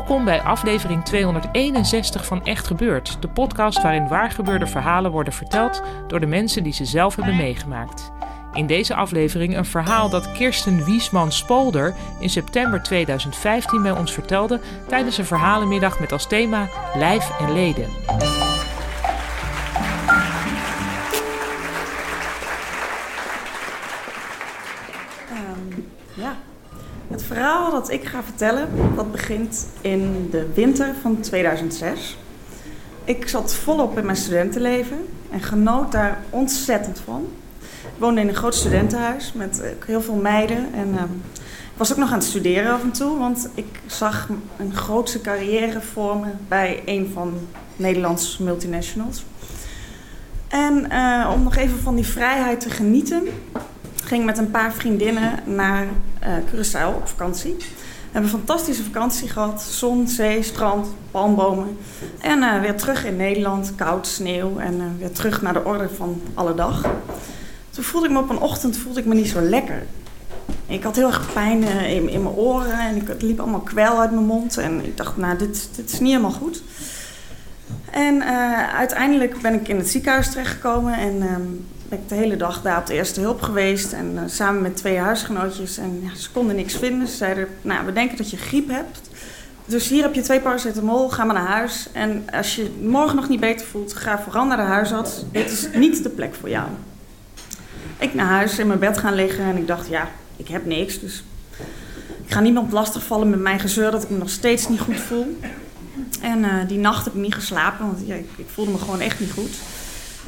Welkom bij aflevering 261 van Echt Gebeurd, de podcast waarin waargebeurde verhalen worden verteld door de mensen die ze zelf hebben meegemaakt. In deze aflevering een verhaal dat Kirsten Wiesman Spolder in september 2015 bij ons vertelde tijdens een verhalenmiddag met als thema Lijf en Leden. Ehm, ja. Het verhaal dat ik ga vertellen, dat begint in de winter van 2006. Ik zat volop in mijn studentenleven en genoot daar ontzettend van. Ik woonde in een groot studentenhuis met eh, heel veel meiden. En uh, ik was ook nog aan het studeren af en toe, want ik zag een grootse carrière vormen bij een van Nederlands multinationals. En uh, om nog even van die vrijheid te genieten, ging met een paar vriendinnen naar uh, Curaçao op vakantie. We hebben een fantastische vakantie gehad. Zon, zee, strand, palmbomen. En uh, weer terug in Nederland, koud, sneeuw. En uh, weer terug naar de orde van alle dag. Toen voelde ik me op een ochtend voelde ik me niet zo lekker. Ik had heel erg pijn in, in mijn oren en ik, het liep allemaal kwel uit mijn mond. En ik dacht, nou, dit, dit is niet helemaal goed. En uiteindelijk ben ik in het ziekenhuis terechtgekomen en uh, ben ik de hele dag daar op de eerste hulp geweest. En uh, samen met twee huisgenootjes. En ja, ze konden niks vinden. Ze zeiden, nou, we denken dat je griep hebt. Dus hier heb je twee paracetamol, ga maar naar huis. En als je morgen nog niet beter voelt, ga vooral naar de huisarts. Dit is niet de plek voor jou. Ik naar huis, in mijn bed gaan liggen en ik dacht, ja, ik heb niks. Dus ik ga niemand lastigvallen met mijn gezeur dat ik me nog steeds niet goed voel. En uh, die nacht heb ik niet geslapen, want ja, ik, voelde me gewoon echt niet goed.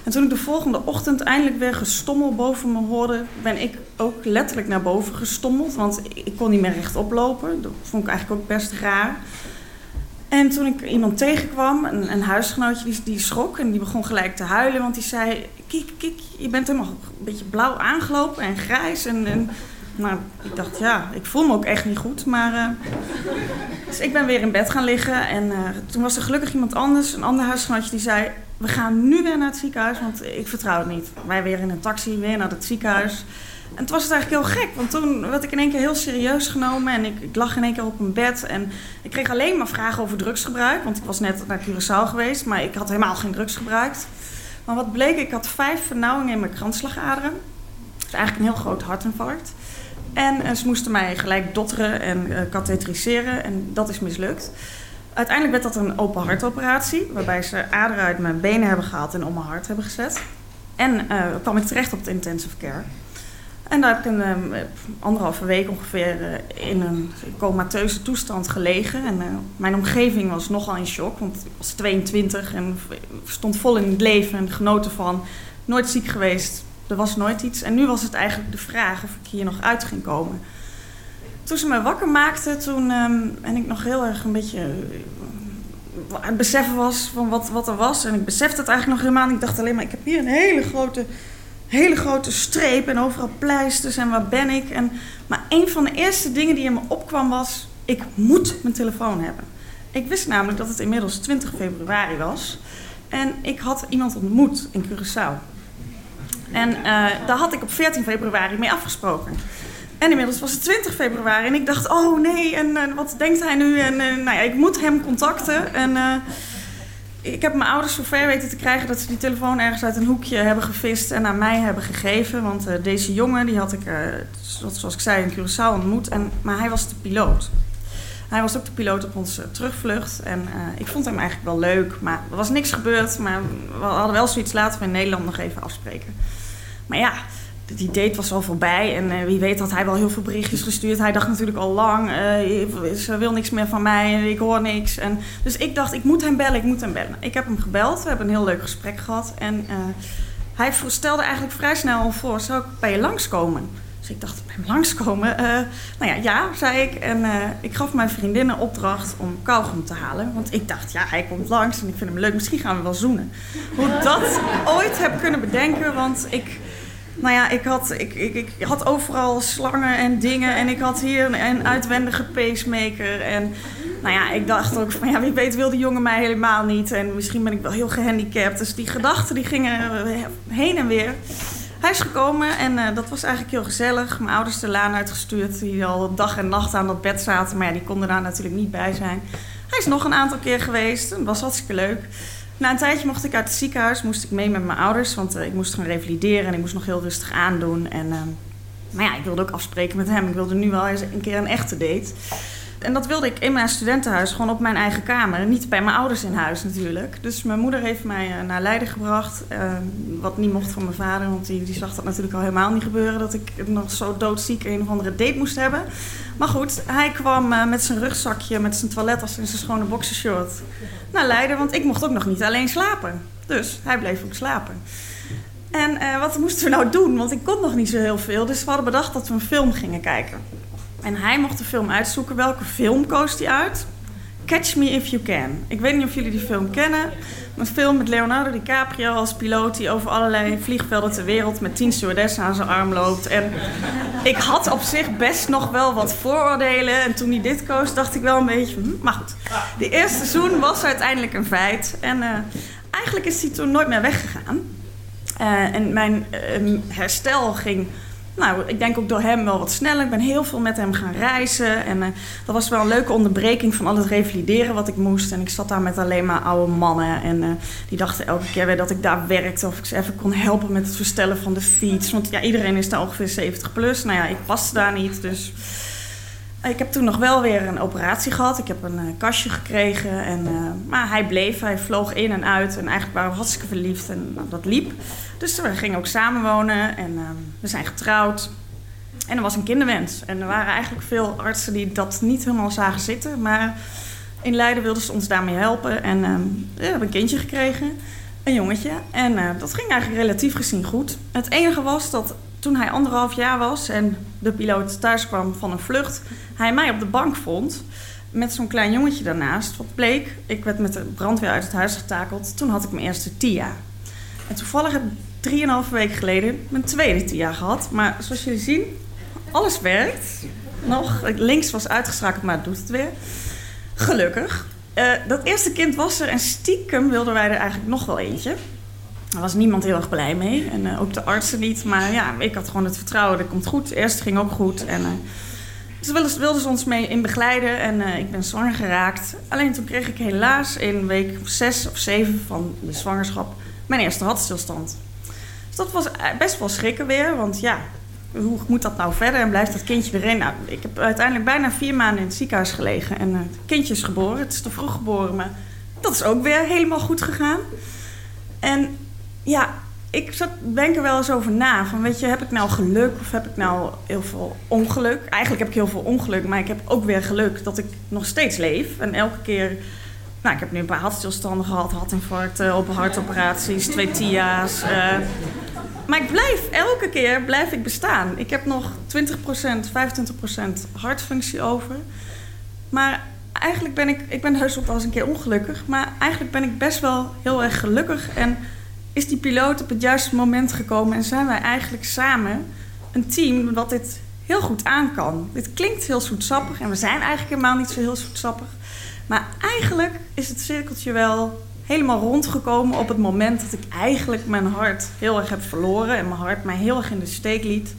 En toen ik de volgende ochtend eindelijk weer gestommel boven me hoorde, ben ik ook letterlijk naar boven gestommeld. Want ik kon niet meer rechtop lopen. Dat vond ik eigenlijk ook best raar. En toen ik iemand tegenkwam, een, een huisgenootje, die, schrok en die begon gelijk te huilen. Want die zei, kijk, kijk, je bent helemaal een beetje blauw aangelopen en grijs. En, en ik dacht, ja, ik voel me ook echt niet goed. Maar, uh, dus ik ben weer in bed gaan liggen. En uh, toen was er gelukkig iemand anders, een ander huisgenootje, die zei... We gaan nu weer naar het ziekenhuis, want ik vertrouw het niet. Wij weer in een taxi, weer naar het ziekenhuis. En toen was het eigenlijk heel gek, want toen werd ik in één keer heel serieus genomen. En ik, lag in één keer op een bed. En ik kreeg alleen maar vragen over drugsgebruik. Want ik was net naar Curaçao geweest, maar ik had helemaal geen drugs gebruikt. Maar wat bleek, ik had vijf vernauwingen in mijn kransslagaderen. Is eigenlijk een heel groot hartinfarct. En ze moesten mij gelijk dotteren en uh, katheteriseren. En dat is mislukt. Uiteindelijk werd dat een open hartoperatie. Waarbij ze aderen uit mijn benen hebben gehaald en om mijn hart hebben gezet. En uh, kwam ik terecht op het intensive care. En daar heb ik een um, anderhalve week ongeveer uh, in een comateuze toestand gelegen. En mijn omgeving was nogal in shock, want ik was 22 en stond vol in het leven en genoten van. Nooit ziek geweest, er was nooit iets. En nu was het eigenlijk de vraag of ik hier nog uit ging komen. Toen ze me wakker maakte, toen um, en ik nog heel erg een beetje uh, aan het beseffen was van wat, wat er was. En ik besefte het eigenlijk nog helemaal niet. Ik dacht alleen maar, ik heb hier een hele grote, hele grote streep en overal pleisters en waar ben ik. En, maar een van de eerste dingen die in me opkwam was, ik moet mijn telefoon hebben. Ik wist namelijk dat het inmiddels 20 februari was. En ik had iemand ontmoet in Curaçao. En uh, daar had ik op 14 februari mee afgesproken. En inmiddels was het 20 februari en ik dacht, oh nee, en uh, wat denkt hij nu? En uh, nou ja, ik moet hem contacten. En uh, ik heb mijn ouders zover weten te krijgen dat ze die telefoon ergens uit een hoekje hebben gevist en aan mij hebben gegeven. Want deze jongen, die had ik, zoals ik zei, in Curaçao ontmoet. En, maar hij was de piloot. Hij was ook de piloot op onze terugvlucht. En ik vond hem eigenlijk wel leuk, maar er was niks gebeurd. Maar we hadden wel zoiets, laten we in Nederland nog even afspreken. Maar ja, die date was al voorbij en uh, wie weet had hij wel heel veel berichtjes gestuurd. Hij dacht natuurlijk al lang, uh, ze wil niks meer van mij, ik hoor niks. En, dus ik dacht, ik moet hem bellen, ik moet hem bellen. Ik heb hem gebeld, we hebben een heel leuk gesprek gehad. En uh, hij stelde eigenlijk vrij snel voor, zou ik bij je langskomen? Dus ik dacht, bij hem langskomen? nou ja, ja, zei ik. En ik gaf mijn vriendin een opdracht om kauwgom te halen. Want ik dacht, ja, hij komt langs en ik vind hem leuk, misschien gaan we wel zoenen. Hoe dat ooit heb kunnen bedenken, want ik... Nou ja, ik had, ik, ik, ik had overal slangen en dingen. En ik had hier een, uitwendige pacemaker. En nou ja, ik dacht ook van ja, wie weet wil die jongen mij helemaal niet. En misschien ben ik wel heel gehandicapt. Dus die gedachten die gingen heen en weer. Hij is gekomen en uh, dat was eigenlijk heel gezellig. Mijn ouders de laan uitgestuurd, die al dag en nacht aan dat bed zaten. Maar ja, die konden daar natuurlijk niet bij zijn. Hij is nog een aantal keer geweest dat was hartstikke leuk. Na een tijdje mocht ik uit het ziekenhuis, moest ik mee met mijn ouders. Want uh, ik moest gaan revalideren en ik moest nog heel rustig aandoen. En, uh, maar ja, ik wilde ook afspreken met hem. Ik wilde nu wel eens een keer een echte date. En dat wilde ik in mijn studentenhuis, gewoon op mijn eigen kamer. Niet bij mijn ouders in huis natuurlijk. Dus mijn moeder heeft mij uh, naar Leiden gebracht. Uh, wat niet mocht van mijn vader, want die, die zag dat natuurlijk al helemaal niet gebeuren. Dat ik nog zo doodziek een of andere date moest hebben. Maar goed, hij kwam uh, met zijn rugzakje, met zijn toilettas en zijn schone boxershort naar Leiden. Want ik mocht ook nog niet alleen slapen. Dus hij bleef ook slapen. En wat moesten we nou doen? Want ik kon nog niet zo heel veel. Dus we hadden bedacht dat we een film gingen kijken. En hij mocht de film uitzoeken. Welke film koos hij uit? Catch Me If You Can. Ik weet niet of jullie die film kennen. Een film met Leonardo DiCaprio als piloot die over allerlei vliegvelden ter wereld met tien stewardessen aan zijn arm loopt. En ik had op zich best nog wel wat vooroordelen. En toen hij dit koos, dacht ik wel een beetje. Hm, maar goed, die eerste seizoen was uiteindelijk een feit. En uh, eigenlijk is hij toen nooit meer weggegaan. Uh, en mijn uh, herstel ging nou, ik denk ook door hem wel wat sneller. Ik ben heel veel met hem gaan reizen. En uh, dat was wel een leuke onderbreking van al het revalideren wat ik moest. En ik zat daar met alleen maar oude mannen. En uh, die dachten elke keer weer dat ik daar werkte. Of ik ze even kon helpen met het verstellen van de fiets. Want ja, iedereen is daar ongeveer 70 plus. Nou ja, ik paste daar niet. Dus ik heb toen nog wel weer een operatie gehad. Ik heb een uh, kastje gekregen. En, maar hij bleef. Hij vloog in en uit. En eigenlijk waren we hartstikke verliefd. En nou, dat liep. Dus we gingen ook samenwonen en uh, we zijn getrouwd. En er was een kinderwens. En er waren eigenlijk veel artsen die dat niet helemaal zagen zitten. Maar in Leiden wilden ze ons daarmee helpen. En uh, we hebben een kindje gekregen, een jongetje. En uh, dat ging eigenlijk relatief gezien goed. Het enige was dat toen hij anderhalf jaar was en de piloot thuis kwam van een vlucht, hij mij op de bank vond met zo'n klein jongetje daarnaast. Wat bleek, ik werd met de brandweer uit het huis getakeld. Toen had ik mijn eerste TIA. En toevallig heb drieënhalve weken geleden mijn tweede TIA gehad. Maar zoals jullie zien, alles werkt. Nog, links was uitgeschakeld, maar het doet het weer. Gelukkig. Uh, dat eerste kind was er en stiekem wilden wij er eigenlijk nog wel eentje. Daar was niemand heel erg blij mee. En uh, ook de artsen niet. Maar ja, ik had gewoon het vertrouwen, dat komt goed. Eerst ging ook goed. En, uh, dus wilden, ze ons mee in begeleiden en ik ben zwanger geraakt. Alleen toen kreeg ik helaas in week zes of zeven van de zwangerschap mijn eerste hartstilstand. Dus dat was best wel schrikken weer, want ja, hoe moet dat nou verder en blijft dat kindje erin? Nou, ik heb uiteindelijk bijna vier maanden in het ziekenhuis gelegen en het kindje is geboren. Het is te vroeg geboren, maar dat is ook weer helemaal goed gegaan. En ja, ik zat, denk er wel eens over na. Van weet je, heb ik nou geluk of heb ik nou heel veel ongeluk? Eigenlijk heb ik heel veel ongeluk, maar ik heb ook weer geluk dat ik nog steeds leef. En elke keer nou, ik heb nu een paar hartstilstanden gehad, hartinfarcten, open hartoperaties, twee TIA's. Uh, maar ik blijf, elke keer blijf ik bestaan. Ik heb nog 20%, 25% hartfunctie over. Maar eigenlijk ben ik, ik ben heus ook wel eens een keer ongelukkig. Maar eigenlijk ben ik best wel heel erg gelukkig. En is die piloot op het juiste moment gekomen. En zijn wij eigenlijk samen een team wat dit heel goed aan kan. Dit klinkt heel zoetsappig. En we zijn eigenlijk helemaal niet zo heel zoetsappig. Maar eigenlijk is het cirkeltje wel helemaal rondgekomen op het moment dat ik eigenlijk mijn hart heel erg heb verloren en mijn hart mij heel erg in de steek liet.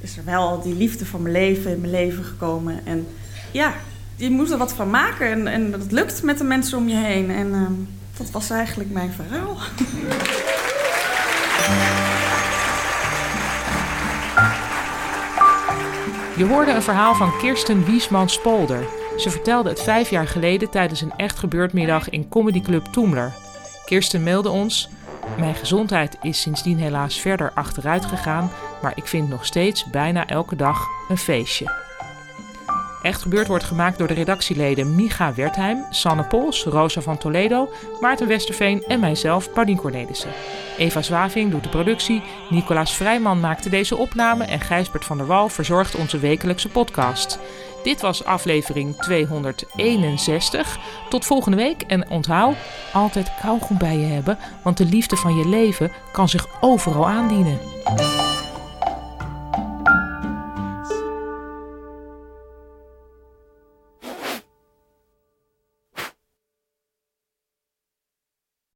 Is er wel die liefde van mijn leven in mijn leven gekomen. En ja, je moet er wat van maken en, en dat lukt met de mensen om je heen. En uh, dat was eigenlijk mijn verhaal. Je hoorde een verhaal van Kirsten Wiesman-Spolder. Ze vertelde het vijf jaar geleden tijdens een echt gebeurtmiddag in Comedy Club Toemler. Kirsten mailde ons: Mijn gezondheid is sindsdien helaas verder achteruit gegaan, maar ik vind nog steeds bijna elke dag een feestje. Echt Gebeurd wordt gemaakt door de redactieleden Micha Wertheim, Sanne Pols, Rosa van Toledo, Maarten Westerveen en mijzelf, Paulien Cornelissen. Eva Zwaving doet de productie, Nicolaas Vrijman maakte deze opname en Gijsbert van der Wal verzorgt onze wekelijkse podcast. Dit was aflevering 261. Tot volgende week en onthoud, altijd kauwgom bij je hebben, want de liefde van je leven kan zich overal aandienen.